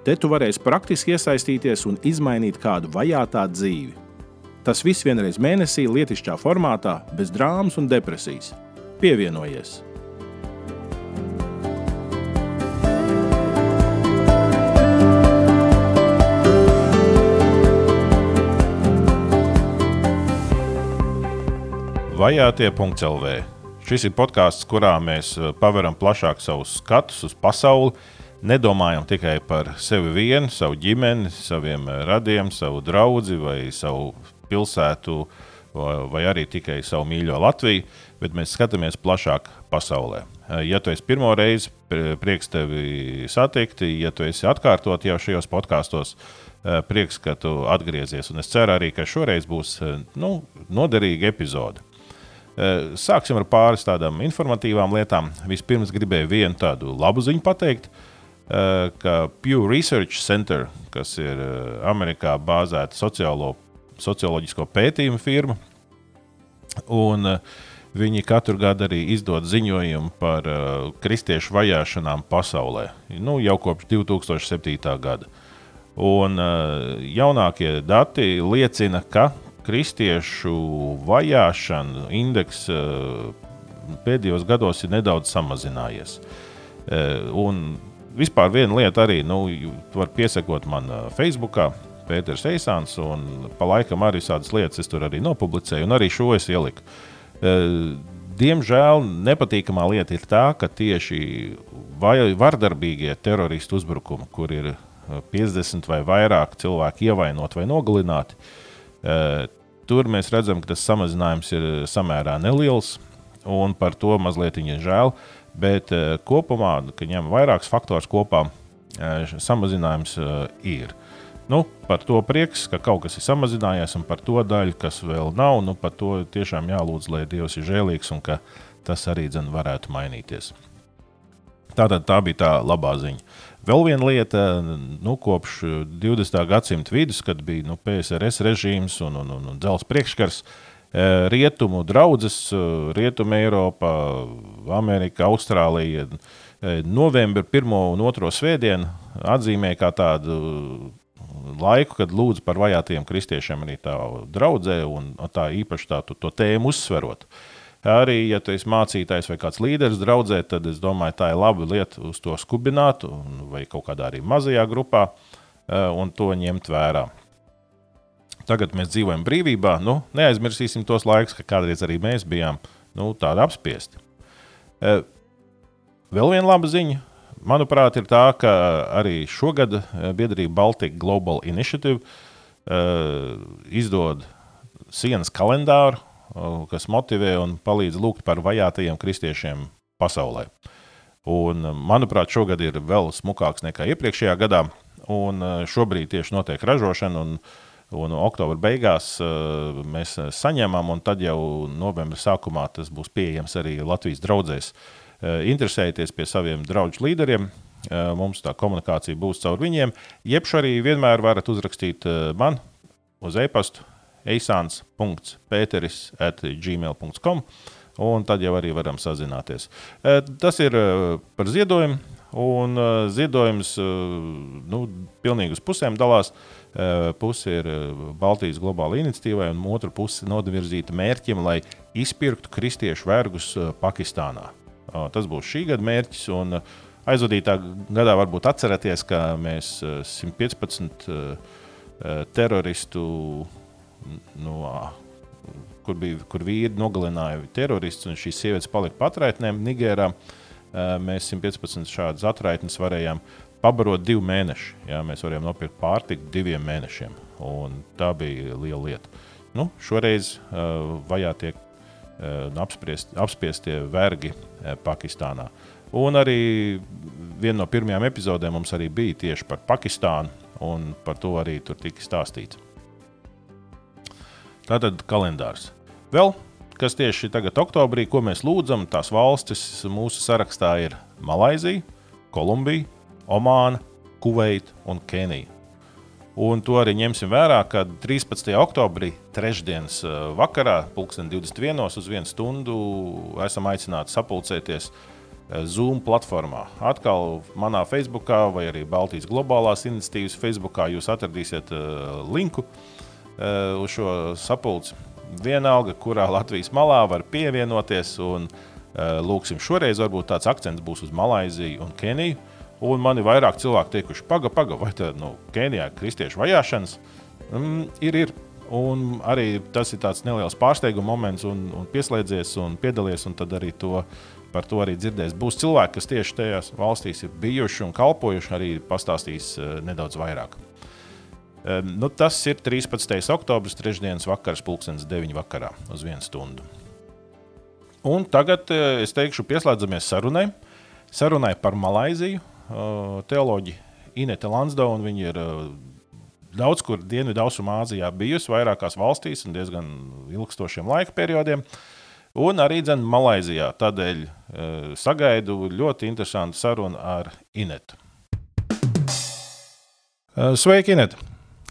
Te tu varēsi praktiski iesaistīties un izmainīt kādu vajātā dzīvi. Tas viss vienreiz mēnesī, lietišķā formātā, bez drāmas un depresijas. Pievienojies! Vajātie.CLV. Šis ir podkāsts, kurā mēs eh, paveram plašāk savus skatus uz pasauli, nedomājam tikai par sevi vienu, savu ģimeni, saviem radiem, savu draugu vai savu pilsētu, vai, arī tikai savu mīļo Latviju, bet mēs skatāmies plašāk pasaulē. Ja tu esi pirmo reizi, prieks tevi satikt, ja tu esi atkārtot jau šajos podkāstos, prieks, ka tu atgriezies. Un es ceru arī, ka šoreiz būs nu, noderīga epizode. Sāksim ar pāris tādām informatīvām lietām. Vispirms gribēju vienu tādu labu ziņu pateikt. Uh, Eh, ka Pew Research Center, kas ir eh, Amerikā bāzēta sociālo, socioloģisko pētījumu firma, un eh, viņi katru gadu arī izdod ziņojumu par kristiešu vajāšanām pasaulē, nu, jau kopš 2007. gada. Un jaunākie dati liecina, ka kristiešu vajāšana indeks pēdējos gados ir nedaudz samazinājies. Un vispār viena lieta arī, nu, tu vari piesakot man Facebook, Pēters Eisāns, un pa laikam arī tādas lietas es tur arī nopublicēju, un arī šo es ieliku. Diemžēl nepatīkamā lieta ir tā, ka tieši vardarbīgie teroristu uzbrukumi, kur ir 50 vai vairāk cilvēku ievainot vai nogalināti, tur mēs redzam, ka tas samazinājums ir samērā neliels, un par to mazliet žēl. Uh, Bet uh, kopumā, kad ņem vairākus faktorus kopā, uh, samazinājums uh, ir. Nu, par to prieks, ka kaut kas ir samazinājies, un par to daļu, kas vēl nav, nu, par to tiešām jālūdz, lai Dievs ir žēlīgs un ka tas arī dzen, varētu mainīties. Tātad tā bija tā labā ziņa. Vēl viena lieta, nu, kopš 20. gadsimta vidus, kad bija nu, PSRS režīms un, un, un, un dzelzs priekškars, uh, Eh, rietumu draugus, eh, Rietumē, Eiropā, Amerikā, Austrālija. Eh, novembra 1 un 2 svētdienu atzīmē kā tādu laiku, kad lūdzu par vajātajiem kristiešiem arī tā draudzē un tā īpaši tā, to tēmu uzsverot. Arī, ja tu esi mācītājs vai kāds līderis draudzē, tad es domāju, tā ir laba lieta uz to skubināt, vai kaut kādā arī mazajā grupā, un to ņemt vērā. Tagad mēs dzīvojam brīvībā. Nu, neaizmirsīsim tos laikus, kad kādreiz arī mēs bijām nu, tādi apspiesti. E, vēl viena laba ziņa, manuprāt, ir tā, ka arī šogad e, biedrība Baltic Global Initiative uh, izdod sienas kalendāru, kas motivē un palīdz lūgt par vajātajiem kristiešiem pasaulē. Un, manuprāt, šogad ir vēl smukāks nekā iepriekšējā gadā, un šobrīd tieši notiek ražošana. Un, uh, Un oktobra beigās uh, mēs saņemam, un tad jau novembra sākumā tas būs pieejams arī Latvijas draugzēs. Uh, interesējieties pie saviem draugu līderiem. Uh, mums tā komunikācija būs caur viņiem. Jebš arī vienmēr varat uzrakstīt man uz e-pastu eisāns.pēteris at gmail.com. Un tad jau arī varam sazināties. Tas ir par ziedojumu. Un ziedojums nu, pilnīgi uz pusēm dalās. Eh, puse ir eh, Baltijas globāla iniciatīvai, un otra puse novirzīta mērķim, lai izpirktu kristiešu vergus eh, Pakistānā. Tas būs šī gada mērķis. Aizvadītā gadā varbūt atcerieties, ka mēs 115 teroristu, no, kur, bija, kur vīri nogalināja teroristus, un šīs sievietes palika patraitnēm Nigērā. Mēs 115 šādas atraitnes varējām pabarot divi mēneši. Jā, mēs varējām nopirkt pārtiku diviem mēnešiem. Tā bija liela lieta. Nu, šoreiz uh, vajā tiek uh, apspriest, apspiestie vergi uh, Pakistānā. Un arī viena no pirmajām epizodēm mums bija tieši par Pakistānu. un par to arī tur tika stāstīts. Tātad kalendārs. Vēl kas tieši tagad, oktobrī, ko mēs lūdzam, tās valstis mūsu sarakstā ir Malaizija, Kolumbija, Omāna, Kuveita un Kenija. Un to arī ņemsim vērā, ka 13. oktobrī, trešdienas eh, vakarā, 2021. uz vienu stundu, esam aicināti sapulcēties eh, Zoom platformā. Atkal manā Facebook vai arī Baltijas globālās iniciatīvas Facebook jūs atradīsiet uh, linku uz šo sapulci vienalga, kurā Latvijas malā var pievienoties. Un, lūksim, šoreiz varbūt tāds akcents būs uz Malaiziju un Keniju. Un man ir vairāk cilvēku teikuši, paga, paga, vai tā nu, Kenijā ir kristiešu vajāšanas? Mm, ir, ir. Un arī tas ir tāds neliels pārsteiguma moments, un, un pieslēdzies un piedalies, un tad arī to, par to arī dzirdēs. Būs cilvēki, kas tieši tajās valstīs ir bijuši un kalpojuši, arī pastāstīs uh, nedaudz vairāk. Nu, tas ir 13. oktobris, trešdienas vakars, pulkstenis 9. vakarā uz vienu stundu. Un tagad es teikšu, pieslēdzamies sarunai. Sarunai par Malaiziju. Teoloģi Inete Lansdowna. Viņa ir daudz kur Dienvidu-Austrumāzijā bijusi, vairākās valstīs un diezgan ilgstošiem laika periodiem. Un arī dzen, Malaizijā. Tādēļ sagaidu ļoti interesantu sarunu ar Inetu. Sveiki, Inete!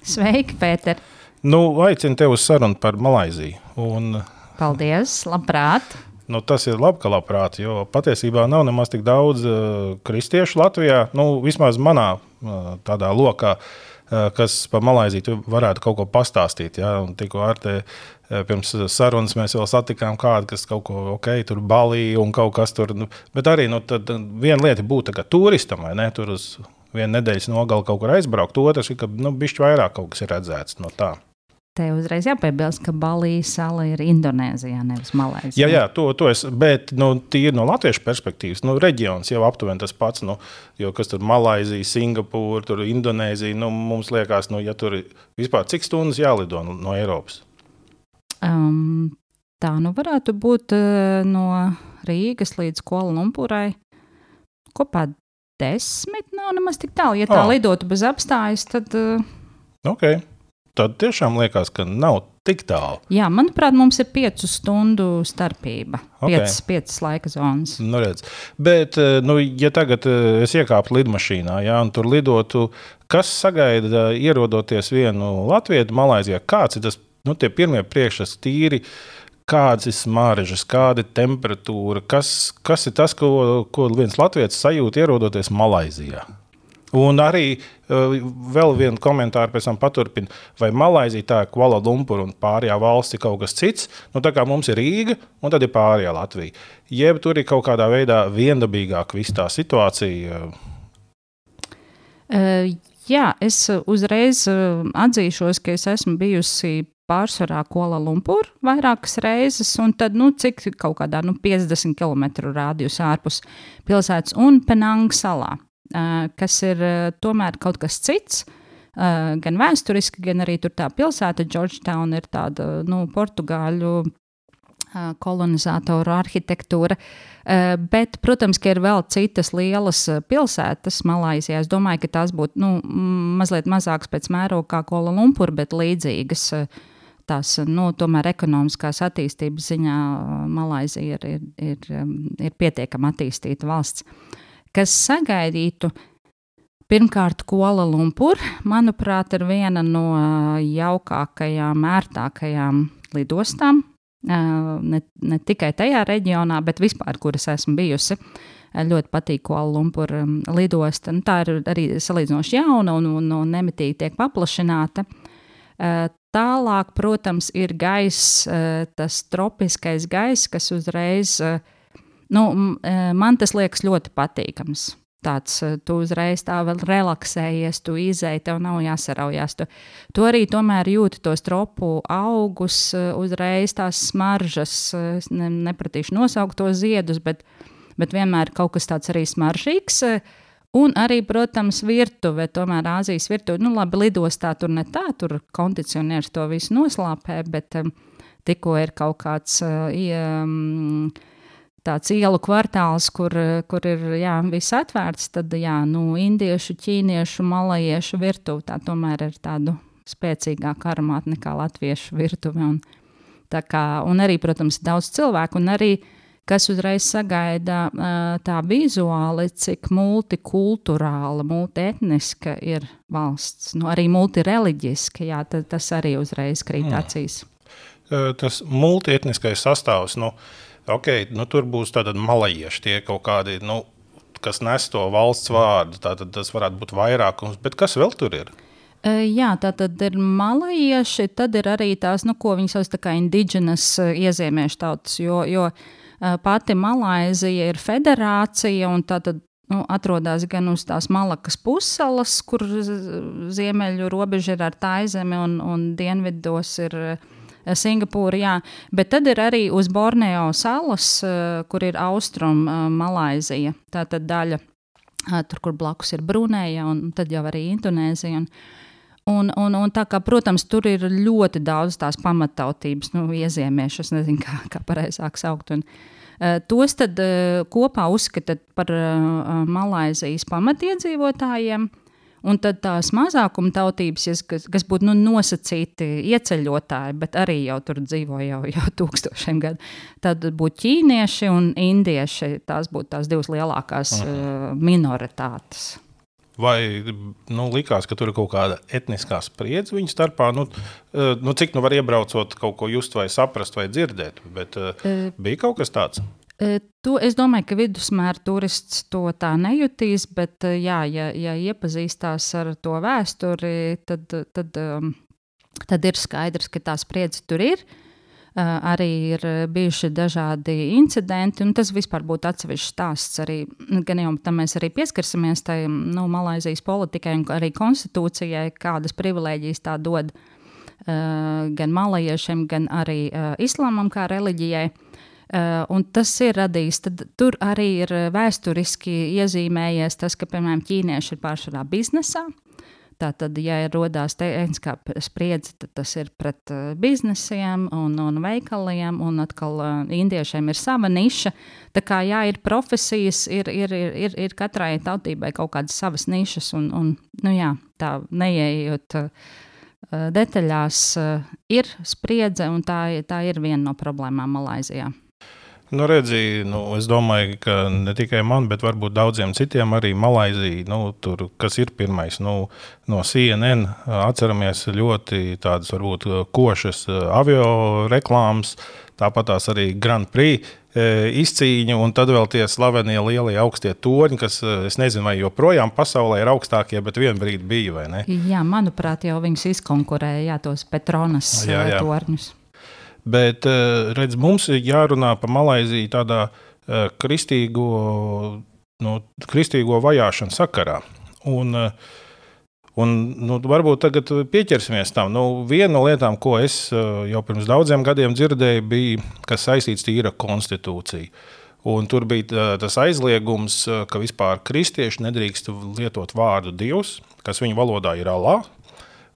Sveiki, Pēter! Nu, aicinu tevi uz sarunu par Malaiziju. Un, Paldies, labprāt! Nu, tas ir labi, ka labprāt, jo patiesībā nav nemaz tik daudz uh, kristiešu Latvijā. Nu, vismaz manā uh, tādā lokā, uh, kas par Malaiziju varētu kaut ko pastāstīt. Ja? Tikko ar te pirms sarunas mēs vēl satikām kādu, kas kaut ko ok, tur balīja un kaut kas tur. Nu, bet arī nu, viena lieta būtu turistam vai ne? Tur uz vienu nedēļas nogali kaut kur aizbraukt, otrs ir, ka nu, bišķi vairāk kaut kas ir redzēts no tā. Te uzreiz jāpiebilst, ka Balijas sala ir Indonēzijā, nevis Malaisijā. Jā, jā, to, to es, bet nu, tīri no latviešu perspektīvas, nu, reģions jau aptuveni tas pats. Nu, jo kas tur Malaisija, Singapūra, tur Indonēzija, nu, mums liekas, nu, ja tur vispār cik stundas jālido no, no Eiropas? Um, tā nu varētu būt uh, no Rīgas līdz Kuala Lumpūrai kopā desmit nav nemaz tik tālu. Ja tā oh. lidotu bez apstājas, tad. Uh, okay. Tad tiešām liekas, ka nav tik tālu. Jā, manuprāt, mums ir piecu stundu starpība. Okay. Piecas, piecas laika zonas. Nu, redz. Bet, eh, nu, ja tagad eh, es iekāptu lidmašīnā, ja, un tur lidotu, kas sagaida, ierodoties vienu Latviju, Malaisijā, kāds ir tas nu, pirmie priekšstats tīri? Kādas ir smaržas, kāda ir temperatūra, kas, kas ir tas, ko, ko viens latviečs sajūt, ierodoties Malaisijā. Un arī uh, vēl vienu komentāru pēc tam paturpina, vai Malaisija tā ir Kuala Lumpur un pārējā valsts ir kaut kas cits. Nu, tā kā mums ir Rīga un tad ir pārējā Latvija. Jeb tur ir kaut kādā veidā viendabīgāk viss tā situācija. Uh, jā, es uzreiz atzīšos, ka es esmu bijusi pārsvarā Kuala Lumpur vairākas reizes, un tad, nu, cik kaut kādā nu, 50 km rādījus ārpus pilsētas un Penang salā, kas ir tomēr kaut kas cits. Gan vēsturiski, gan arī tur tā pilsēta, Georgetown, ir tāda nu, portugāļu kolonizatoru arhitektūra. Bet, protams, ka ir vēl citas lielas pilsētas Malaisijā. Es domāju, ka tās būtu nu, mazliet mazākas pēc mēroga kā Kuala Lumpur, bet līdzīgas tās nu, tomēr ekonomiskās attīstības ziņā Malaisija ir, ir, ir, ir pietiekami attīstīta valsts. Kas sagaidītu? Pirmkārt, Kuala Lumpur, manuprāt, ir viena no jaukākajām, ērtākajām lidostām. Ne, ne tikai tajā reģionā, bet vispār, kur es esmu bijusi. Ļoti patīk Kuala Lumpur um, lidosta. Nu, tā ir arī salīdzinoši jauna un, un, un nemitīgi tiek paplašināta. Tālāk, protams, ir gaiss, tas tropiskais gaiss, kas uzreiz, eh, nu, eh, man tas liekas ļoti patīkams. Tāds, tu uzreiz tā vēl relaksējies, tu izēji, tev nav jāsaraujās. Tu, tu arī tomēr jūti tos tropu augus, uzreiz tās smaržas, ne, nepratīšu nosaukt tos ziedus, bet, bet vienmēr kaut kas tāds arī smaržīgs. Uh, Un arī, protams, virtuve, tomēr Āzijas virtuve, nu labi, lidostā tur ne tā, tur kondicionieris to visu noslāpē, bet um, tikko ir kaut kāds uh, um, tāds ielu kvartāls, kur, kur ir jā, viss atvērts, tad jā, nu, indiešu, ķīniešu, malajiešu virtuve tā tomēr ir tādu spēcīgāku aromātu nekā latviešu virtuve. Un, kā, un arī, protams, daudz cilvēku, un arī kas uzreiz sagaida tā vizuāli, cik multikulturāla, multietniska ir valsts, nu, arī multireliģiska, jā, tas arī uzreiz krīt acīs. Tas multietniskais sastāvs, nu, okay, nu, tur būs tādi malajieši, tie kaut kādi, nu, kas nes to valsts vārdu. Tātad tas varētu būt vairākums, bet kas vēl tur ir? Jā, tā tad ir malajieši, tad ir arī tās, nu, ko viņi sauc par indiģenas iezīmēšu tautas, jo, jo pati Malaizija ir federācija un tā tad nu, atrodas gan uz tās Malakas pussalas, kur ziemeļu robeža ir ar Taizemi un, un dienvidos ir Singapūra, jā. bet tad ir arī uz Borneo salas, kur ir austrum Malaizija, tā tad daļa, tur, kur blakus ir Brunēja un tad jau arī Indonēzija. Un, Un, un, un tā kā, protams, tur ir ļoti daudz tās pamatautības, nu, iezīmējušas, es nezinu, kā, kā pareizāk saukt. Un, uh, tos tad uh, kopā uzskata par uh, Malaisijas pamatiedzīvotājiem. Un tad tās mazākuma tautības, kas, kas būtu nu, nosacīti ieceļotāji, bet arī jau tur dzīvo jau, jau tūkstošiem gadu, tad būtu ķīnieši un indieši. Tās būtu tās divas lielākās uh, minoritātes. Vai nu, likās, ka tur ir kaut kāda etniskā spriedze viņu starpā? Nu, eh, nu, cik nu var iebraucot kaut ko just, vai saprast, vai dzirdēt? Bet, uh, bija kaut kas tāds. To, es domāju, ka vidusmēra turists to tā nejutīs, bet, jā, ja, ja iepazīstās ar to vēsturi, tad, tad, tad ir skaidrs, ka tā spriedze tur ir. Uh, arī ir bijuši dažādi incidenti, un tas vispār būtu atsevišķs stāsts. Arī, gan jau tam mēs arī pieskarsimies tai nu, Malaisijas politikai un arī konstitūcijai, kādas privilēģijas tā dod gan malajiešiem, gan arī islāmam kā reliģijai. Uh, un tas ir radījis, tad tur arī ir vēsturiski iezīmējies tas, ka, piemēram, ķīnieši ir pārsvarā biznesā, Tātad, ja ir rodās tehniskā spriedze, tad tas ir pret uh, biznesiem un, un veikaliem, un atkal indiešiem ir sava niša. Tā kā jā, ir profesijas, ir, ir, ir, ir, katrai tautībai kaut kādas savas nišas, un, un nu, jā, tā neieejot. Detaļās ir spriedze, un tā, tā ir viena no problēmām Malaisijā. Nu, redzi, nu, es domāju, ka ne tikai man, bet varbūt daudziem citiem arī Malaisija, nu, tur, kas ir pirmais, nu, no CNN. Atceramies ļoti tādas, varbūt, košas avio reklāmas, tāpat tās arī Grand Prix izcīņu, un tad vēl tie slavenie lielie augstie torņi, kas, es nezinu, vai joprojām pasaulē ir augstākie, bet vienā brīdī bija, vai ne? Jā, manuprāt, jau viņus izkonkurēja, jā, tos Petronas jā, jā. torņus. Bet eh, redz, mums ir jārunā par Malaiziju tādā eh, kristīgo, nu, kristīgo vajāšanu sakarā. Un, eh, Un, nu, varbūt tagad pieķersimies tam. Nu, viena no lietām, ko es jau pirms daudziem gadiem dzirdēju, bija, kas saistīts ar konstitūciju. Un tur bija tas aizliegums, ka vispār kristieši nedrīkst lietot vārdu Dievs, kas viņu valodā ir Allah.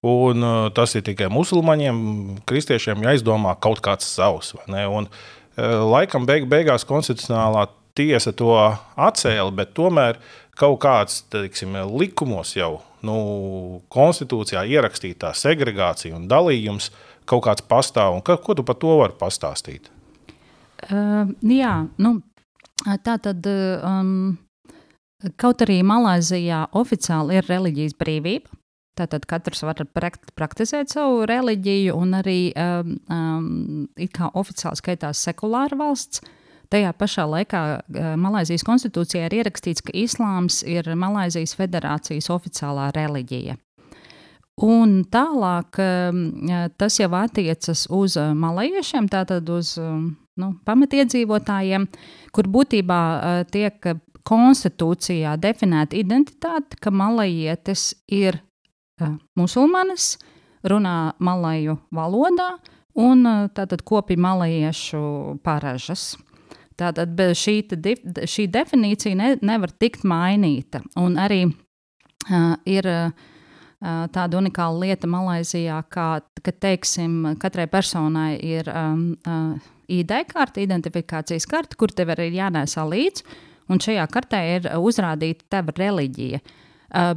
Un, uh, tas ir tikai musulmaņiem, kristiešiem jāizdomā kaut kāds savs. Un, uh, laikam beig, beigās konstitucionālā tiesa to atcēla, bet tomēr kaut kāds teiksim, likumos jau nu, konstitūcijā ierakstītā segregācija un dalījums kaut kāds pastāv. Ka, ko tu par to vari pastāstīt? Uh, jā, nu, tā tad. Um, Kaut arī Malaisijā oficiāli ir reliģijas brīvība, Tātad katrs var praktizēt savu reliģiju, un arī um, um, oficiāli skaitās sekulāra valsts. Tajā pašā laikā uh, Malaisijas konstitūcijā ir ierakstīts, ka islāms ir Malaisijas federācijas oficiālā reliģija. Un tālāk um, tas jau attiecas uz uh, malajiešiem, tātad uz um, nu, pamatiedzīvotājiem, kur būtībā uh, tiek konstitūcijā definēta identitāte, ka malajietis ir musulmanis, runā malaju valodā un tātad kopi malajiešu paražas. Tātad šī, šī definīcija ne, nevar tikt mainīta. Un arī uh, ir uh, tāda unikāla lieta Malaisijā, kā, ka teiksim, katrai personai ir um, uh, ID karte, identifikācijas karte, kur tev arī ir jānēsā līdzi, un šajā kartē ir uzrādīta tava reliģija. Uh,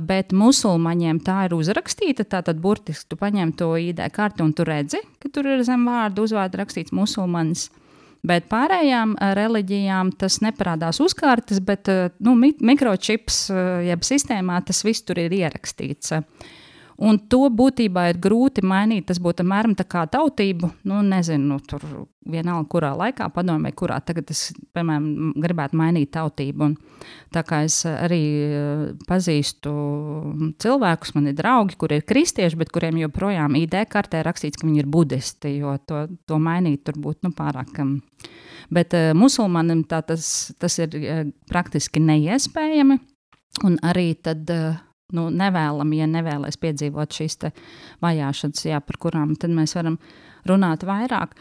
bet musulmaņiem tā ir uzrakstīta. Tātad, burtiski tu paņem to ID karti un tu redzi, ka tur ir zem vārdu uzvārdu rakstīts musulmanis. Bet pārējām uh, reliģijām tas neparādās uzkārtas, bet uh, nu, mikročips, jeb sistēmā tas viss tur ir ierakstīts. Un to būtībā ir grūti mainīt. Tas būtu apmēram tā kā tautību, nu, nezinu, tur vienalga, kurā laikā, padomē, kurā tagad es, piemēram, gribētu mainīt tautību. Un tā kā es arī eh, pazīstu cilvēkus, man ir draugi, kuri ir kristieši, bet kuriem joprojām ID kartē rakstīts, ka viņi ir budisti, jo to, to mainīt tur būtu nu, pārāk. Um, bet uh, musulmanim tā, tas, tas ir uh, praktiski neiespējami. Un arī tad. Nu, nevēlami, ja nevēlas piedzīvot šīs vajāšanas, jā, par kurām mēs varam runāt vairāk.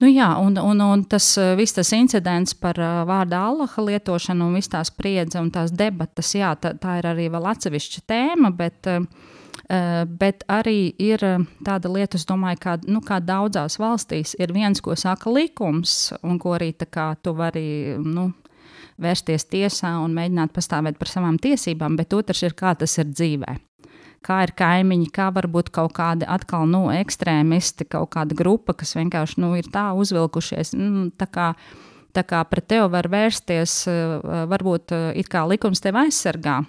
Nu, jā, un, un, un tas viss tas incidents par uh, vārdu Allaha lietošanu un viss tās spriedze un tās debatas, jā, tā, tā ir arī vēl atsevišķa tēma, bet, uh, bet arī ir tāda lieta, es domāju, kā, nu, kā daudzās valstīs ir viens, ko saka likums, un ko arī kā, tu vari nu, vērsties tiesā un mēģināt pastāvēt par savām tiesībām, bet otrs ir, kā tas ir dzīvē. Kā ir kaimiņi, kā var būt kaut kādi atkal nu, ekstrēmisti, kaut kāda grupa, kas vienkārši nu, ir tā uzvilkušies. Nu, tā kā, tā kā pret tevi var vērsties, eh, varbūt eh, it kā likums tevi aizsargā,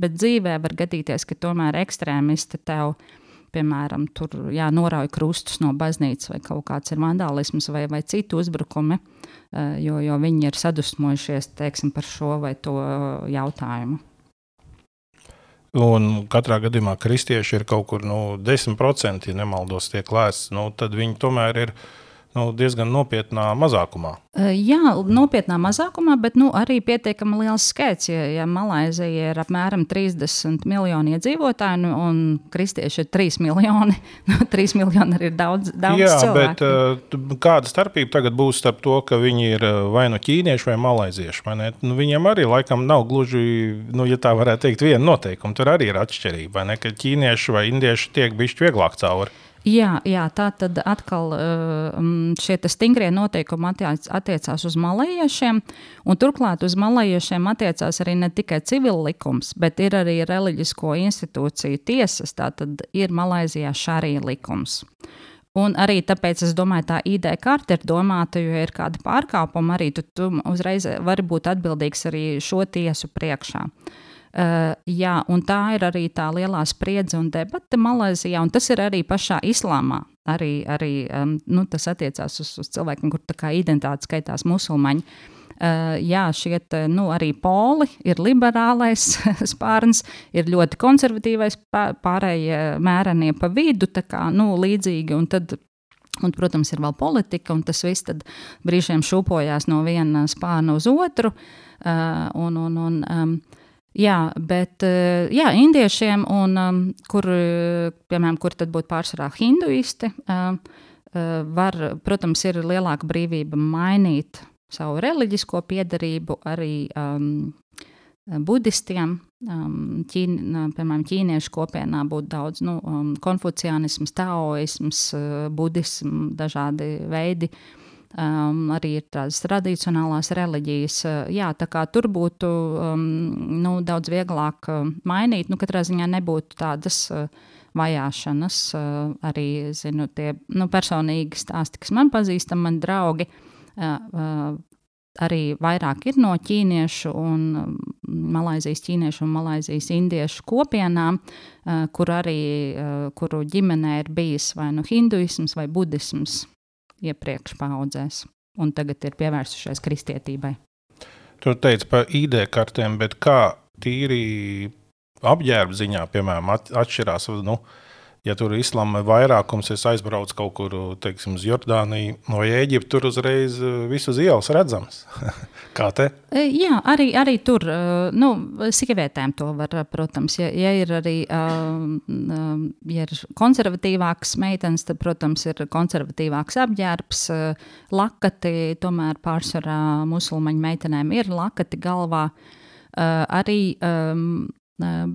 bet dzīvē var gadīties, ka tomēr ekstrēmisti tevi piemēram, tur jā, norauj krustus no baznīcas, vai kaut kāds ir vandālisms, vai, vai citu uzbrukumi, eh, jo, jo viņi ir sadusmojušies teiksim, par šo vai to jautājumu. Un katrā gadījumā kristieši ir kaut kur nu, 10%, ja nemaldos, tiek lēsts. Nu, tad viņi tomēr ir uh, nu, diezgan nopietnā mazākumā. Jā, nopietnā mazākumā, bet nu, arī pietiekami liels skaits. Ja, ja Malaisija ir apmēram 30 miljoni iedzīvotāji nu, un kristieši ir 3 miljoni, nu, 3 miljoni arī ir daudz, daudz Jā, cilvēku. Bet, kāda starpība tagad būs starp to, ka viņi ir vai nu ķīnieši vai malaizieši? Vai nu, viņiem arī laikam nav gluži, nu, ja tā varētu teikt, viena noteikuma. Tur arī ir atšķirība, vai ne? Ka ķīnieši vai indieši tiek bišķi vieglāk cauri. Jā, jā, tā tad atkal uh, šie stingrie noteikumi attiec, attiecās uz malējiešiem. Turklāt uz malējiešiem attiecās arī ne tikai civil likums, bet ir arī reliģisko institūciju tiesas. Tā tad ir Malaisijā šārī likums. Un arī tāpēc es domāju, tā ID karte ir domāta, jo ir kāda pārkāpuma arī tu, tu uzreiz vari būt atbildīgs arī šo tiesu priekšā. Uh, Uh, jā, un tā ir arī tā lielā spriedze un debata Malaisijā, un tas ir arī pašā islāmā. Arī, arī um, nu, tas attiecās uz, uz cilvēkiem, kur tā kā identitāte skaitās musulmaņi. Uh, jā, šie nu, arī poli ir liberālais spārns, ir ļoti konservatīvais, pārējie mērenie pa vidu, tā kā nu, līdzīgi. Un tad Un, protams, ir vēl politika, un tas viss brīžiem šūpojās no viena spārna uz otru. Uh, un, un, un, um, Jā, bet eh, jā, indiešiem, un, um, kur, piemēram, kur tad būtu pārsvarā hinduisti, um, uh, var, protams, ir lielāka brīvība mainīt savu reliģisko piedarību arī um, budistiem. Um, ķīn, piemēram, ķīniešu kopienā būtu daudz nu, um, konfucianisms, taoisms, budisms, dažādi veidi. Uh, um, arī ir tādas tradicionālās reliģijas. Uh, jā, tā kā tur būtu um, nu, daudz vieglāk uh, mainīt, nu, katrā ziņā nebūtu tādas uh, vajāšanas. Arī zinu, tie nu, personīgi stāsti, kas man pazīstami, man draugi. Arī vairāk ir no ķīniešu un um, malaizijas ķīniešu un malaizijas indiešu kopienām, kur arī, kuru ģimenē ir bijis vai nu hinduisms vai budisms iepriekš paudzēs, un tagad ir pievērsušies kristietībai. Tur teica par ID kartēm, bet kā tīri apģērba ziņā, piemēram, atšķirās. Nu, ja tur islāma vairākums, es aizbraucu kaut kur, teiksim, uz Jordāniju vai Eģiptu, tur uzreiz eh, visu uz ielas redzams. Kā te? E, jā, arī, arī tur, e, nu, sievietēm to var, protams, ja, ja ir arī, ja ir konservatīvāks meitenes, tad, protams, ir konservatīvāks apģērbs, lakati, tomēr pārsvarā musulmaņu meitenēm ir lakati galvā. Arī,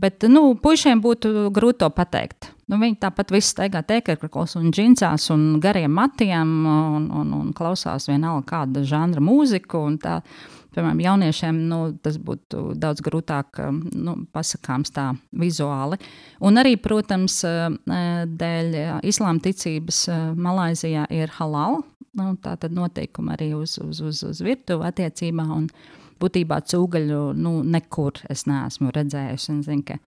bet, nu, puišiem būtu grūti to pateikt Nu, viņi tāpat viss staigā tēkļos un džinsās un gariem matiem un, un, un klausās vienalga kāda žanra mūziku. Tā, piemēram, jauniešiem nu, tas būtu daudz grūtāk nu, pasakāms tā vizuāli. Un arī, protams, dēļ islāma ticības Malaizijā ir halal. Nu, tā tad noteikumi arī uz, uz, uz, uz virtuvi attiecībā. Un būtībā cūgaļu nu, nekur es neesmu redzējusi. Un, zin, ka,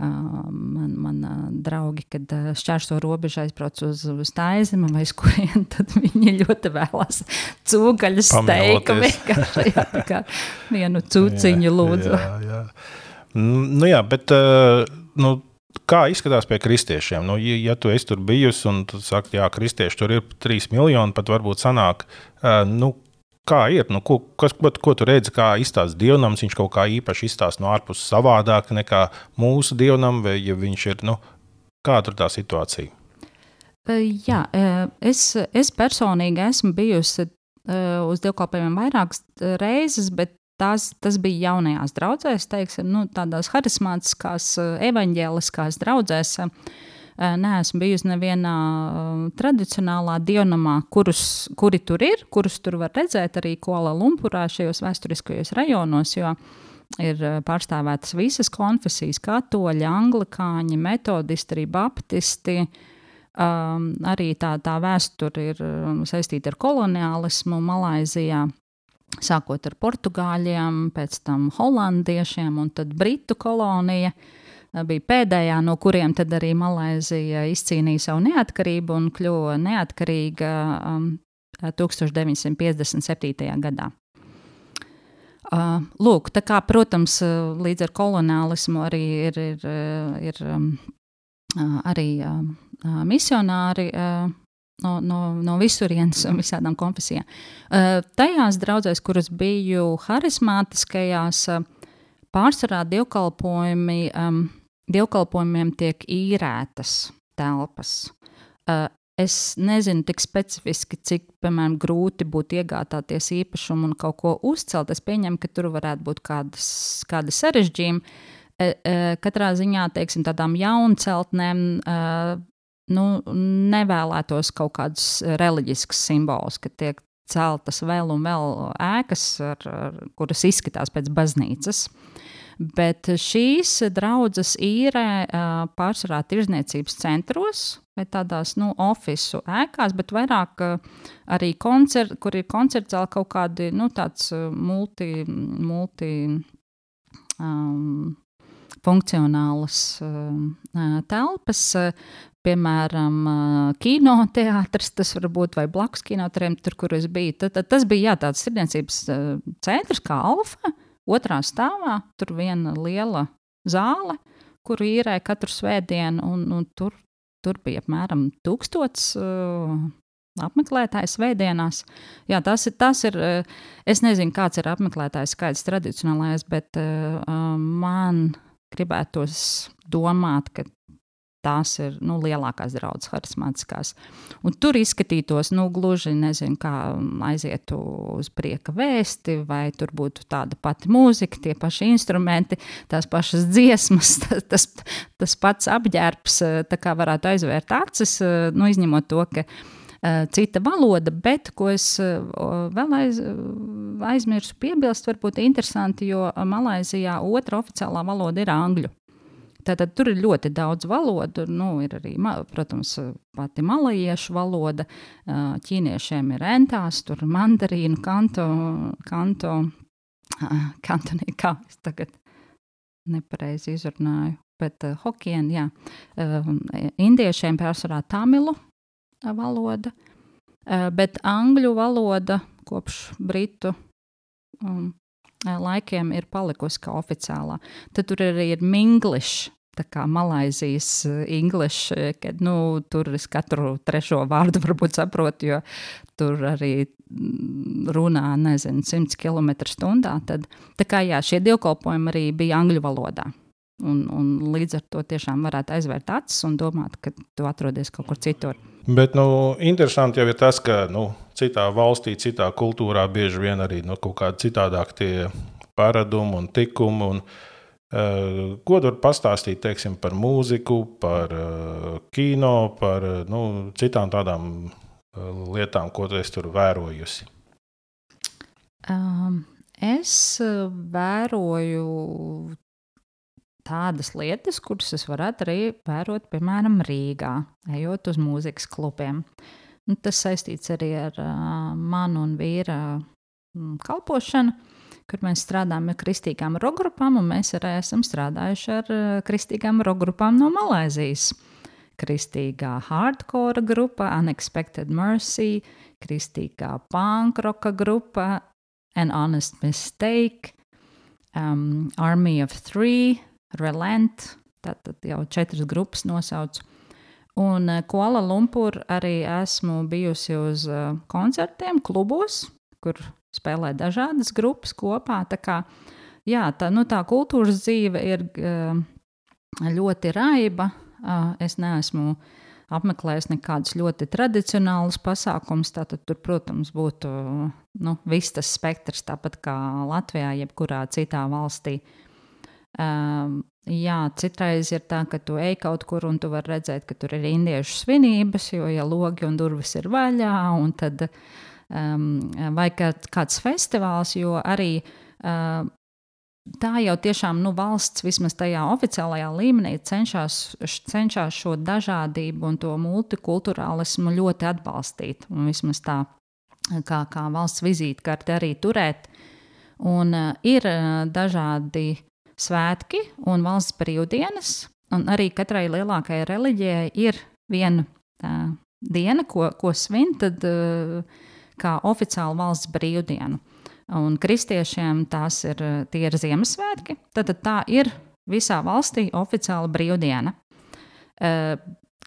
man, man draugi, kad šķērso robežu aizbrauc uz, uz Taizemi vai uz kurien, tad viņi ļoti vēlas cūgaļas steiku. Vienkārši jā, vienu cūciņu lūdzu. Jā, jā. Nu jā, bet nu, kā izskatās pie kristiešiem? Nu, ja, ja tu esi tur bijusi un tu saki, jā, kristieši tur ir 3 miljoni, pat varbūt sanāk, nu, kā ir, nu, ko, kas, ko, ko tu redzi, kā izstāsta dievnams. Viņš kaut kā īpaši izstāsta no ārpuses savādāk nekā mūsu dievnam, vai ja viņš ir, nu, kā tur tā situācija? Jā, es, es personīgi esmu bijusi uz dievkalpojumiem vairākas reizes, bet tās, tas bija jaunajās draudzēs, teiksim, nu, tādās harizmātiskās, evaņģēliskās draudzēs. Uh, neesmu bijusi nevienā tradicionālā dievnamā, kurus, kuri tur ir, kurus tur var redzēt arī Kuala Lumpurā, šajos vēsturiskajos rajonos. Ir pārstāvētas visas konfesijas, katoļi, anglikāņi, metodisti, arī baptisti. Um, arī tā, tā vēsture ir saistīta ar koloniālismu Malaizijā sākot ar portugāļiem, pēc tam holandiešiem un tad britu kolonija. Uh, bija pēdējā, no kuriem tad arī Malaisija izcīnīja savu neatkarību un kļuva neatkarīga um, 1957. gadā. Uh, lūk, tā kā, protams, līdz ar koloniālismu arī ir, ir, ir um, arī uh, misionāri uh, no, no, no visurienes un visādām konfesijām. Uh, tajās draudzēs, kuras biju harizmātiskajās, uh, pārsvarā dievkalpojumi um, dievkalpojumiem tiek īrētas telpas. Es nezinu tik specifiski, cik piemēram, grūti būtu iegādāties īpašumu un kaut ko uzcelt. Es pieņemu, ka tur varētu būt kādas, kādi sarežģījumi. Katrā ziņā, teiksim, tādām jaunceltnēm nu, nevēlētos kaut kādus reliģiskus simbolus, ka tiek celtas vēl un vēl ēkas, ar, ar, kuras izskatās pēc baznīcas. Uh, Bet šīs draudzes īrē pārsvarā tirzniecības centros vai tādās nu, oficiālās ēkās, bet vairāk arī koncerti, kur ir koncerts kaut kādi nu, multi, multi um, funkcionālas uh, telpas. Piemēram, kinoteātris, tas var būt vai blakus kinoteātrim, tur, kur es biju. Tad, tad tas bija jā, tāds tirdzniecības centrs kā Alfa. Otrā stāvā tur viena liela zāle, kuru īrēja katru svētdienu, un, un tur, tur bija apmēram tūkstots uh, apmeklētājs svētdienās. Jā, tas ir, tas ir, uh, es nezinu, kāds ir apmeklētājs skaits tradicionālais, bet uh, uh man gribētos domāt, ka tās ir nu, lielākās draudzes, harizmātiskās. Un tur izskatītos, nu, gluži nezinu, kā aizietu uz prieka vēsti, vai tur būtu tāda pati mūzika, tie paši instrumenti, tās pašas dziesmas, tas, tas, tas pats apģērbs, tā kā varētu aizvērt acis, nu, izņemot to, ka uh, cita valoda, bet ko es uh, vēl aiz, aizmirsu piebilst, varbūt interesanti, jo Malaizijā otra oficiālā valoda ir angļu. Tātad tur ir ļoti daudz valodu. Nu, ir arī, protams, pati malajiešu valoda. Ķīniešiem ir entās, tur ir mandarīnu, kanto, kanto, kantonī, kā es tagad nepareizi izrunāju. Bet uh, hokien, jā, uh, indiešiem pārsvarā tamilu valoda, uh, bet angļu valoda kopš britu um, laikiem ir palikusi kā oficiālā. Tad tur arī ir minglišs. Tā kā Malaisijas English, kad nu, tur es katru trešo vārdu varbūt saprotu, jo tur arī runā, nezinu, 100 km/h. Tad, tā kā jā, šie dievkalpojumi arī bija angļu valodā. Un, un līdz ar to tiešām varētu aizvērt acis un domāt, ka tu atrodies kaut kur citur. Bet nu, interesanti jau ir tas, ka nu, citā valstī, citā kultūrā bieži vien arī nu, kaut kādi citādāk tie paradumi un tikumi. Un Ko tur pastāstīt teiksim, par mūziku, par kino, par nu, citām tādām lietām, ko tu tur vērojusi? Um, es vēroju tādas lietas, kuras es varētu arī vērot, piemēram, Rīgā, ejot uz mūzikas klubiem. Nu, tas saistīts arī ar uh, manu un vīra kalpošanu kur mēs strādājam ar kristīgām rokgrupām, un mēs arī esam strādājuši ar kristīgām rokgrupām no Malaisijas. Kristīgā hardcore grupa, Unexpected Mercy, kristīgā punkroka grupa, An Honest Mistake, um, Army of Three, Relent, tātad jau četras grupas nosaucu. Un uh, Kuala Lumpur arī esmu bijusi uz uh, koncertiem, klubos, kur spēlē dažādas grupas kopā. Tā, kā, jā, tā, nu, tā kultūras dzīve ir uh, ļoti raiba. Uh, es neesmu apmeklējis nekādus ļoti tradicionālus pasākumus. Tātad tur, protams, būtu nu, viss tas spektrs, tāpat kā Latvijā, jebkurā citā valstī. Um, jā, citreiz ir tā, ka tu ej kaut kur un tu vari redzēt, ka tur ir indiešu svinības, jo ja logi un durvis ir vaļā, un tad um, vai kāds festivāls, jo arī uh, tā jau tiešām nu, valsts vismaz tajā oficiālajā līmenī cenšas, cenšas šo dažādību un to multikulturālismu ļoti atbalstīt. Un vismaz tā kā, kā valsts vizītkarte arī turēt. Un, uh, ir uh, dažādi svētki un valsts brīvdienas, un arī katrai lielākajai reliģijai ir viena uh, diena, ko, ko svin. Tad, uh, kā oficiālu valsts brīvdienu. Un kristiešiem tās ir, ir Ziemassvētki. Tad tā ir visā valstī oficiāla brīvdiena. Eh,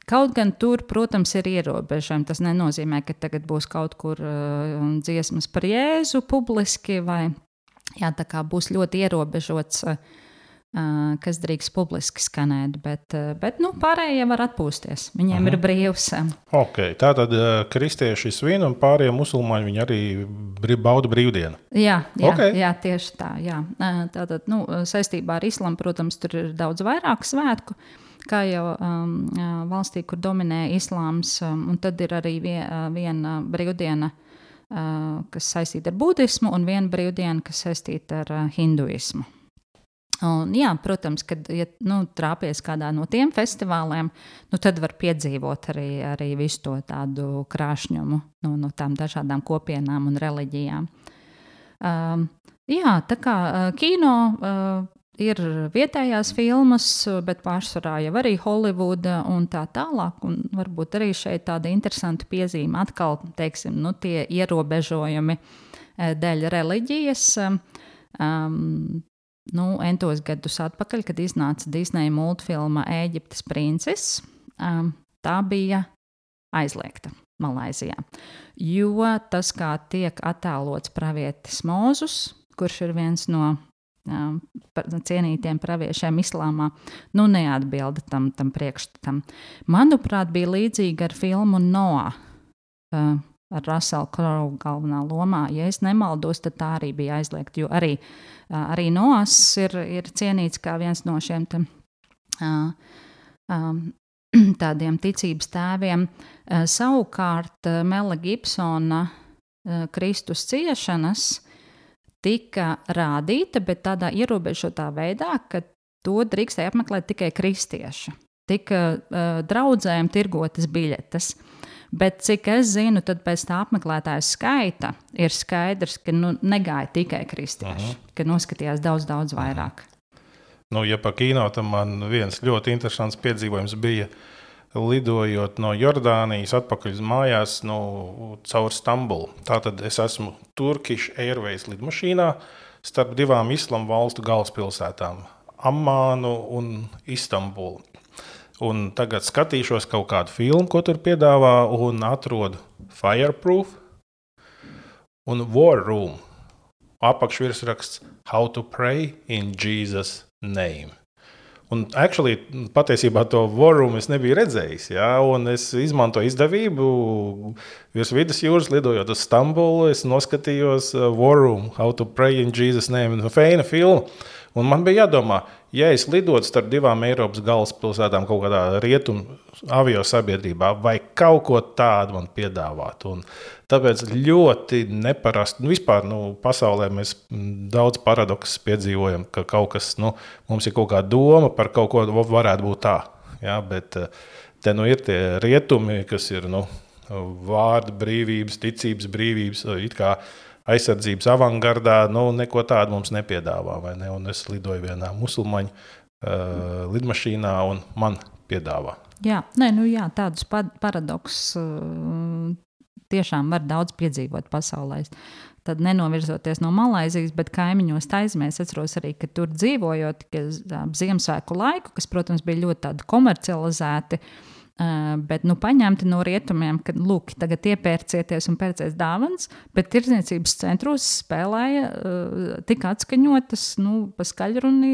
kaut gan tur, protams, ir ierobežojumi. Tas nenozīmē, ka tagad būs kaut kur uh, dziesmas par Jēzu publiski, vai jā, tā kā būs ļoti ierobežots uh, kas drīkst publiski skanēt, bet, bet nu, pārējie var atpūsties. Viņiem uh -huh. ir mhm. brīvs. Okay, tā tad kristieši svin un pārējie musulmaņi arī bauda brīvdienu. Jā, jā, okay. jā tieši tā. Jā. Tātad, nu, saistībā ar islamu, protams, tur ir daudz vairāk svētku. Kā jau um, valstī, kur dominē islāms, um, un tad ir arī vie, viena brīvdiena, uh, kas saistīta ar budismu, un viena brīvdiena, kas saistīta ar uh, hinduismu. Un, jā, protams, kad ja, nu, trāpies kādā no tiem festivāliem, nu, tad var piedzīvot arī, arī visu to tādu krāšņumu no, no tām dažādām kopienām un reliģijām. Um, jā, tā kā uh, kino uh, ir vietējās filmas, bet pārsvarā jau arī Holivuda un tā tālāk. Un varbūt arī šeit tāda interesanta piezīme atkal, teiksim, nu, tie ierobežojumi uh, dēļ reliģijas. Um, nu, entos gadus atpakaļ, kad iznāca Disneja multfilma Eģiptes princis, um, tā bija aizliegta Malaisijā. Jo tas, kā tiek attēlots pravietis Mozus, kurš ir viens no um, cienītiem praviešiem islāmā, nu, neatbilda tam, tam priekšstatam. Manuprāt, bija līdzīga ar filmu Noah. Ar Russellu Crowe galvenā lomā. Ja es nemaldos, tad tā arī bija aizliegta. Jo arī, arī Noas ir, ir cienīts kā viens no šiem te, tādiem ticības tēviem. Savukārt Mela Gibsona Kristus ciešanas tika rādīta, bet tādā ierobežotā veidā, ka to drīkstēja apmeklēt tikai kristieši. Tika uh, draudzēm tirgotas biļetes. Uh, Bet cik es zinu, tad pēc tā apmeklētāja skaita ir skaidrs, ka nu, negāja tikai kristieši, uh -huh. ka noskatījās daudz, daudz vairāk. Nu, ja par kino, tad man viens ļoti interesants piedzīvojums bija. Lidojot no Jordānijas atpakaļ uz mājās, nu, caur Stambulu. Tātad es esmu Turkish Airways lidmašīnā starp divām islamu valstu galvaspilsētām - Ammānu un Istanbulu. Un tagad skatīšos kaut kādu filmu, ko tur piedāvā, un atrodu Fireproof un War Room. Apakšvirsraksts How to Pray in Jesus' Name. Un actually, patiesībā to vorumu es nebiju redzējis. Ja? Es izmantoju izdevību, virs vidus jūras lidojot uz Stambulu. Es noskatījos vorumu, uh, How to Pray in Jesus' Name. Feina filma. Un man bija jādomā, ja es lidotu starp divām Eiropas galvaspilsētām, kaut kādā rietumu avio sabiedrībā, vai kaut ko tādu man piedāvātu. Un tāpēc ļoti neparasti, nu, vispār nu, pasaulē mēs daudz paradoksus piedzīvojam, ka kaut kas, nu, mums ir kaut kāda doma par kaut ko, varētu būt tā. Ja, bet eh, te nu ir tie rietumi, kas ir nu, vārda brīvības, ticības brīvības, it kā aizsardzības avangardā, nu, neko tādu mums nepiedāvā. Ne? Un es lidoju vienā musulmaņu uh, lidmašīnā, un man piedāvā. Jā, nē, nu jā tādus paradoksus uh, tiešām var daudz piedzīvot pasaulē. Tad nenovirzoties no Malaisijas, bet kaimiņos taisnē. Es atceros arī, ka tur dzīvojot, ka Ziemassvētku laiku, kas, protams, bija ļoti komercializēti, Uh, bet nu, paņemti no rietumiem, ka, lūk, tagad iepērcieties un pērciet dāvāns, bet tirdzniecības centros spēlēja uh, tik atskaņotas, nu, pa skaļruni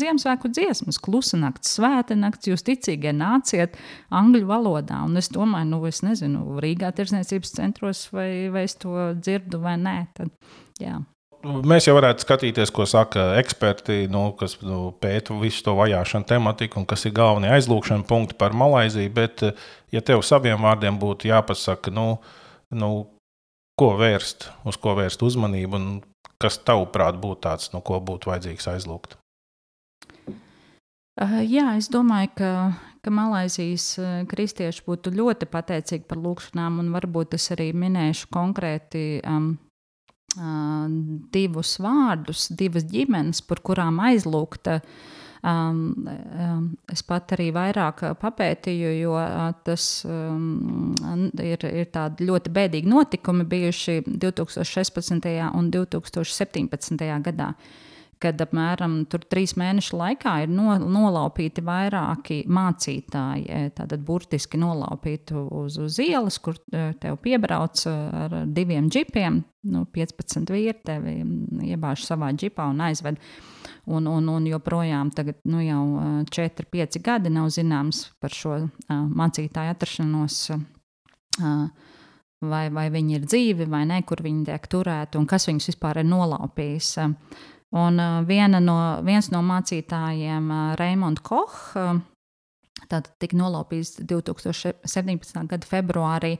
Ziemassvētku dziesmas, klusa nakts, svēta nakts, jūs ticīgie nāciet angļu valodā. Un es domāju, nu, es nezinu, Rīgā tirdzniecības centros vai, vai es to dzirdu vai nē. Tad, jā mēs jau varētu skatīties, ko saka eksperti, nu, kas nu, pēta visu to vajāšanu tematiku un kas ir galvenie aizlūgšana punkti par Malaiziju. Bet, ja tev saviem vārdiem būtu jāpasaka, nu, nu, ko vērst, uz ko vērst uzmanību, un kas tavuprāt būtu tāds, nu, ko būtu vajadzīgs aizlūgt? Uh, jā, es domāju, ka, ka Malaisijas kristieši būtu ļoti pateicīgi par lūgšanām, un varbūt es arī minēšu konkrēti um, divus vārdus, divas ģimenes, par kurām aizlūgta. Um, um, es pat arī vairāk papētīju, jo uh, tas um, ir, ir tādi ļoti bēdīgi notikumi bijuši 2016. un 2017. gadā. Uh, kad apmēram trīs mēnešu laikā ir no, nolaupīti vairāki mācītāji. E, tātad burtiski nolaupīti uz, uz ielas, kur e, tev piebrauc e, ar diviem džipiem. Nu, 15 vīri tevi iebāž savā džipā un aizved. Un, un, un joprojām tagad, nu, jau 4, 5 gadi nav zināms par šo uh, mācītāju atrašanos. Uh, vai, vai viņi ir dzīvi vai nē, kur viņi tiek turēti un kas viņus vispār ir nolaupījis. Un viena no, viens no mācītājiem, Raimonds Koch, tātad tika nolaupīts 2017. gada februārī.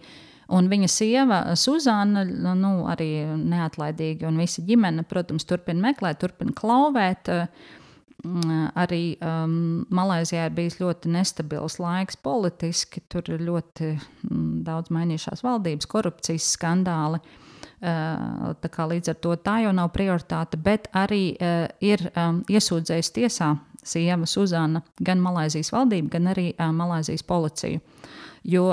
Un viņa sieva, Suzana, nu, arī neatlaidīgi, un visa ģimene, protams, turpina meklēt, turpina klauvēt. Arī um, Malaisijā ir bijis ļoti nestabils laiks politiski. Tur ir ļoti daudz mainījušās valdības, korupcijas skandāli. Uh, Līdz ar to tā jau nav prioritāte, bet arī ir iesūdzējis tiesā sieva Suzana gan Malaisijas valdību, gan arī Malaisijas policiju. Jo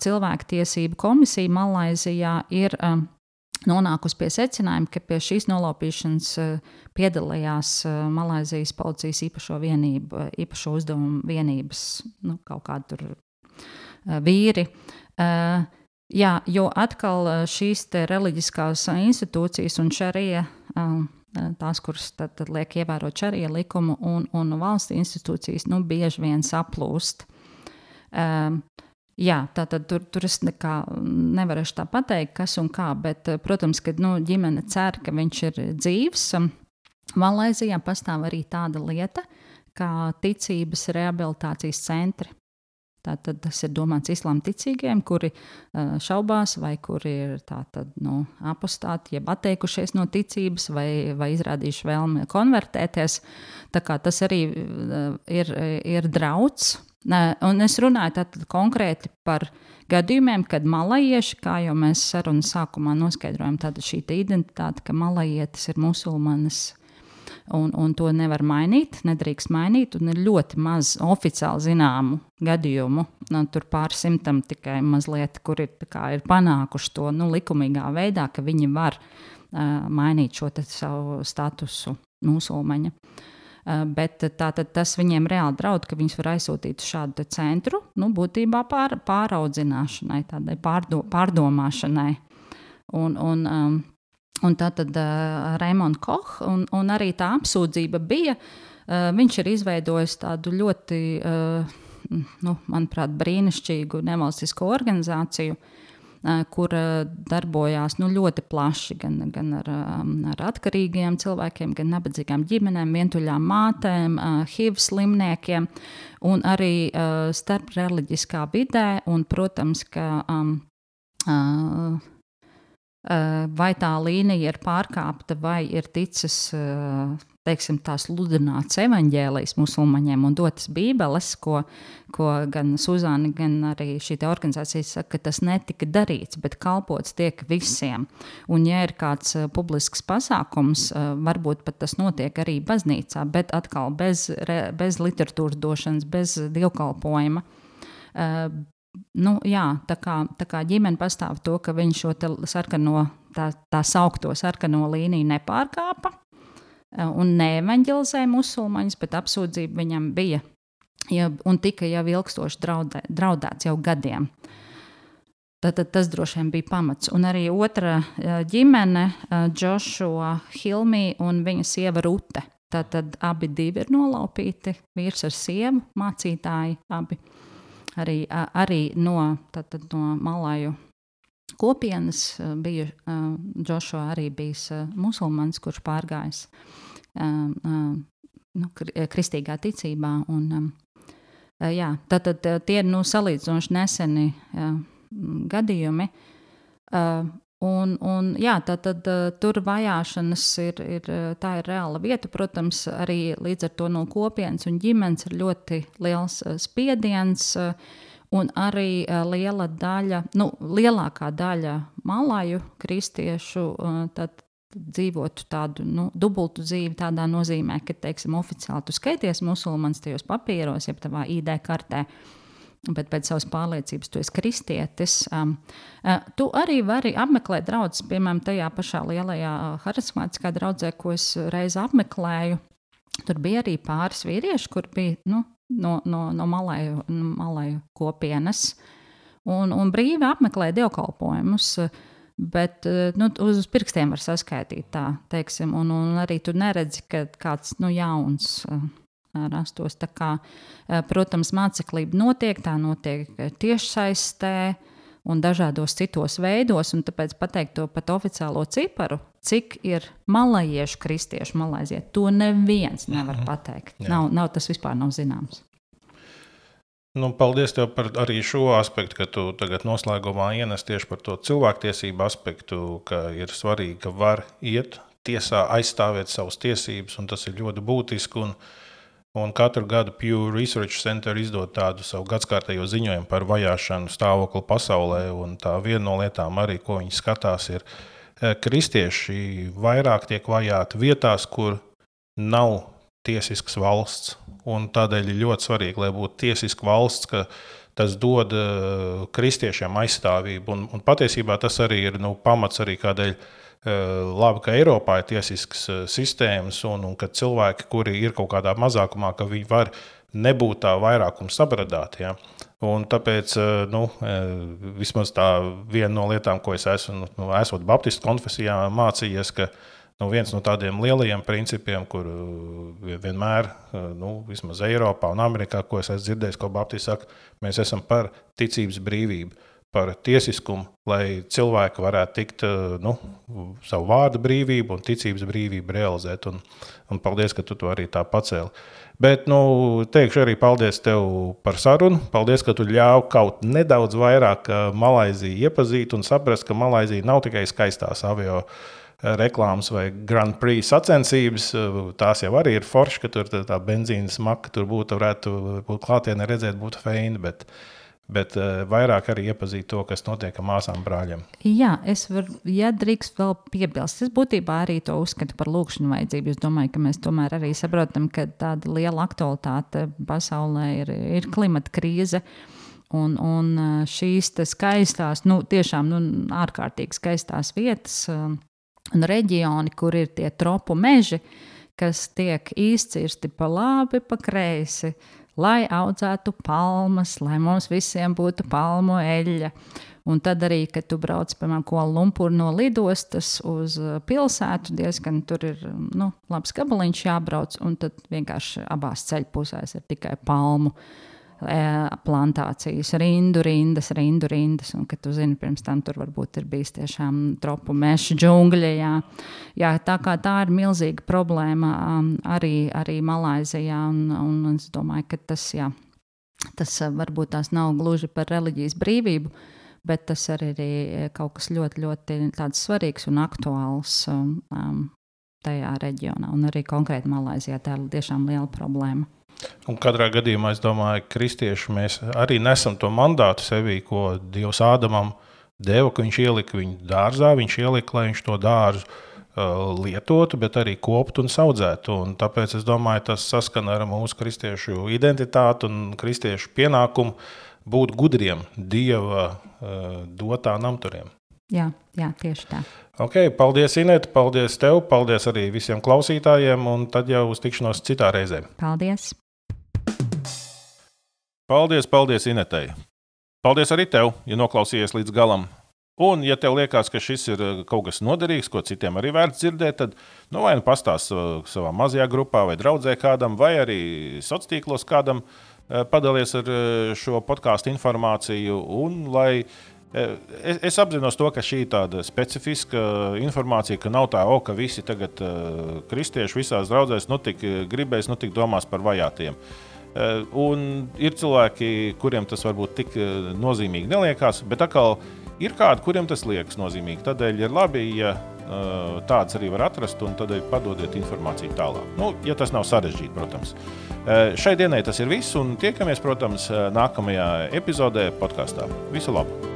cilvēktiesību komisija Malaisijā ir nonākusi pie secinājuma, ka pie šīs nolaupīšanas piedalījās Malaisijas policijas īpašo vienību, īpašo uzdevumu vienības, nu, kaut kādi vīri. Uh, Jā, jo atkal šīs reliģiskās institūcijas un šarija, tās, kuras tad, tad liek ievērot šarija likumu un, un valsts institūcijas, nu, bieži vien saplūst. Um, jā, tā tad tur, tur es nekā nevarēšu tā pateikt, kas un kā, bet, protams, ka nu, ģimene cer, ka viņš ir dzīves. Malaisijā pastāv arī tāda lieta kā ticības rehabilitācijas centri. Tātad tas ir domāts islāma ticīgiem, kuri uh, šaubās, vai kuri ir tātad, nu, apostāti, jeb atteikušies no ticības, vai, vai izrādījuši vēlmi konvertēties. Tas arī uh, ir, ir drauds. Uh, un es runāju konkrēti par gadījumiem, kad malajieši, kā jau mēs sarunas sākumā noskaidrojam, tāda šī identitāte, ka malajietis ir musulmanis un, un to nevar mainīt, nedrīkst mainīt. Ir ļoti maz oficiāli zināmu gadījumu, nu, tur pāris simtam tikai mazliet, kur ir, kā, ir panākuši to nu, likumīgā veidā, ka viņi var uh, mainīt šo savu statusu musulmaņa. Uh, bet tātad tas viņiem reāli draud, ka viņus var aizsūtīt uz šādu centru, nu, būtībā pār, pāraudzināšanai, tādai pārdo, pārdomāšanai. Un, un, um, Un tā tad uh, Raimons Koch, un, un arī tā apsūdzība bija, uh, viņš ir izveidojis tādu ļoti, uh, nu, manuprāt, brīnišķīgu nevalstisko organizāciju, kur darbojās nu, ļoti plaši gan, gan ar, ar atkarīgiem cilvēkiem, gan nabadzīgām ģimenēm, vientuļām mātēm, HIV slimniekiem un arī starp reliģiskā vidē. Un, protams, ka um, uh, vai tā līnija ir pārkāpta, vai ir ticis teiksim, tās sludināts evaņģēlijs musulmaņiem un dotas bībeles, ko, ko gan Suzana, gan arī šī organizācija saka, ka tas netika darīts, bet kalpots tiek visiem. Un, ja ir kāds publisks pasākums, varbūt pat tas notiek arī baznīcā, bet atkal bez, bez literatūras došanas, bez dievkalpojuma. Nu, jā, tā kā, tā kā ģimene pastāv to, ka viņš šo sarkano, tā, tā saukto sarkano līniju nepārkāpa eh, un neevanģelizēja musulmaņus, bet apsūdzība viņam bija ja, un tika jau ilgstoši draudē, draudēts jau gadiem. Tad, tad tas droši vien bija pamats. Un arī otra eh, ģimene, Džošua eh, Hilmī un viņa sieva Rute. Tad abi ir nolaupīti, vīrs ar sievu, mācītāji abi. Uh, arī, arī no, tātad, no malāju kopienas bija Džošo arī bijis musulmanis, kurš pārgājis nu, kristīgā ticībā. Un, jā, tātad tie ir nu, salīdzinoši neseni gadījumi. Un, un, jā, tā tad uh, tur vajāšanas ir, ir, tā ir reāla vieta. Protams, arī līdz ar to no kopienas un ģimenes ir ļoti liels uh, spiediens. Un arī liela daļa, nu, lielākā daļa malāju kristiešu tad, dzīvotu tādu nu, dubultu dzīvi, tādā nozīmē, ka, teiksim, oficiāli tu skaities musulmanis tajos papīros, jeb tavā ID kartē. Uh, bet pēc savas pārliecības tu esi kristietis. Um, uh, tu arī vari apmeklēt draugus, piemēram, tajā pašā lielajā uh, harizmātiskā draudzē, ko es reiz apmeklēju. Tur bija arī pāris vīrieši, kur bija nu, no, no, no malaju, malaju kopienas un, un brīvi apmeklēja dievkalpojumus. Bet uh, nu, uz pirkstiem var saskaitīt tā, teiksim, un, un arī tu neredzi, ka kāds nu, jauns uh, rastos. Kā, protams, māceklība notiek, tā notiek tiešsaistē un dažādos citos veidos, un tāpēc pateikt to pat oficiālo ciparu, cik ir malajiešu kristiešu Malaizijā, to neviens nevar -hmm. pateikt. Jā. Nav, nav tas vispār nav zināms. Nu, paldies tev par arī šo aspektu, ka tu tagad noslēgumā ienes tieši par to cilvēktiesību aspektu, ka ir svarīgi, ka var iet tiesā aizstāvēt savas tiesības, un tas ir ļoti būtiski. Un, uh, Un katru gadu Pew Research Center izdod tādu savu gadsimtu ziņojumu par vajāšanu stāvokli pasaulē. Viena no lietām, arī, ko viņi skatās, ir, e, kristieši vairāk tiek vajāti vietās, kur nav tiesisks valsts. Un tādēļ ir ļoti svarīgi, lai būtu tiesiska valsts, ka tas dod uh, kristiešiem aizstāvību. Un, un patiesībā tas arī ir nu, pamats arī kādēļ labi, ka Eiropā ir tiesiskas eh, sistēmas, un, un ka cilvēki, kuri ir kaut kādā mazākumā, ka viņi var nebūt tā vairākuma sabradāti. Ja? Un tāpēc eh, nu, vismaz tā viena no lietām, ko es esmu, nu, esot Baptistu konfesijā, mācījies, ka nu, viens no tādiem lielajiem principiem, kur vienmēr, nu, vismaz Eiropā un Amerikā, ko es esmu dzirdējis, ko Baptisti saka, mēs esam par ticības brīvību par tiesiskumu, lai cilvēki varētu tikt eh, nu, savu vārdu brīvību un ticības brīvību realizēt. Un, un paldies, ka tu to arī tā pacēli. Bet nu, teikšu arī paldies tev par sarunu. Paldies, ka tu ļāvi kaut nedaudz vairāk eh, Malaiziju iepazīt un saprast, ka Malaizija nav tikai skaistās avio eh, reklāmas vai Grand Prix sacensības. Tās jau arī ir forši, ka tur tā benzīna smaka tur būtu, varētu būt klātienē redzēt, būtu feini. Bet, uh, bet uh, vairāk arī iepazīt to, kas notiek ar māsām brāļiem. Jā, es varu, ja drīkst vēl piebilst, es būtībā arī to uzskatu par lūkšanu vajadzību. Es domāju, ka mēs tomēr arī saprotam, ka tāda liela aktualitāte pasaulē ir, ir klimata krīze. Un, un eh, šīs skaistās, nu, tiešām nu, ārkārtīgi skaistās vietas um, un reģioni, kur ir tie tropu meži, kas tiek izcirsti pa labi, pa kreisi, uh, lai audzētu palmas, lai mums visiem būtu palmu eļļa. Un tad arī, kad tu brauc piemēram Lumpur no lidostas uz uh, pilsētu, diezgan tur ir nu, labs gabaliņš jābrauc, un tad vienkārši abās ceļpusēs ir tikai palmu plantācijas, rindu rindas, rindu rindas, un ka tu zini, pirms tam tur varbūt ir bijis tiešām tropu meža džungļa. Jā. Jā, tā kā tā ir milzīga problēma um, arī, arī Malaizijā, un, un es domāju, ka tas, jā, tas varbūt tās nav gluži par reliģijas brīvību, bet tas arī ir kaut kas ļoti, ļoti svarīgs un aktuāls um, tajā reģionā, un arī konkrēti Malaizijā. Tā ir tiešām liela problēma. Un katrā gadījumā es domāju, ka kristieši mēs arī nesam to mandātu sevī, ko Dievs Ādamam deva, ka viņš ielika viņu dārzā, viņš ielika, lai viņš to dārzu uh, lietotu, bet arī koptu un audzētu. Un tāpēc es domāju, tas saskana ar mūsu kristiešu identitāti un kristiešu pienākumu būt gudriem Dieva uh, dotā namturiem. Jā, jā, tieši tā. Okay, paldies, Inête. Paldies tev. Paldies arī visiem klausītājiem. Un tad jau uz tikšanos citā reizē. Paldies. Paldies, paldies Inetei. Paldies arī tev, ja noklausījies līdz galam. Un, ja tev liekas, ka šis ir uh, kaut kas noderīgs, ko citiem arī vērts dzirdēt, tad nu, vai nu pastāst uh, savā mazajā grupā, vai draudzē kādam, vai arī sociālos tīklos kādam, uh, padalies ar šo podkāstu informāciju. Un, lai Es, es apzinos to, ka šī ir tāda specifiska informācija, ka nav tā, oh, ka visi tagad kristieši visās draudzēs nu tik gribēs, nu tik domās par vajātajiem. Uh, un ir cilvēki, kuriem tas varbūt tik nozīmīgi neliekās, bet atkal ir kādi, kuriem tas liekas nozīmīgi. Tādēļ ir labi, ja uh, tāds arī var atrast, un tad padodiet informāciju tālāk. Nu, ja tas nav sarežģīti, protams. Šai dienai tas ir viss, un tiekamies, protams, nākamajā epizodē podkāstā. Visu labu!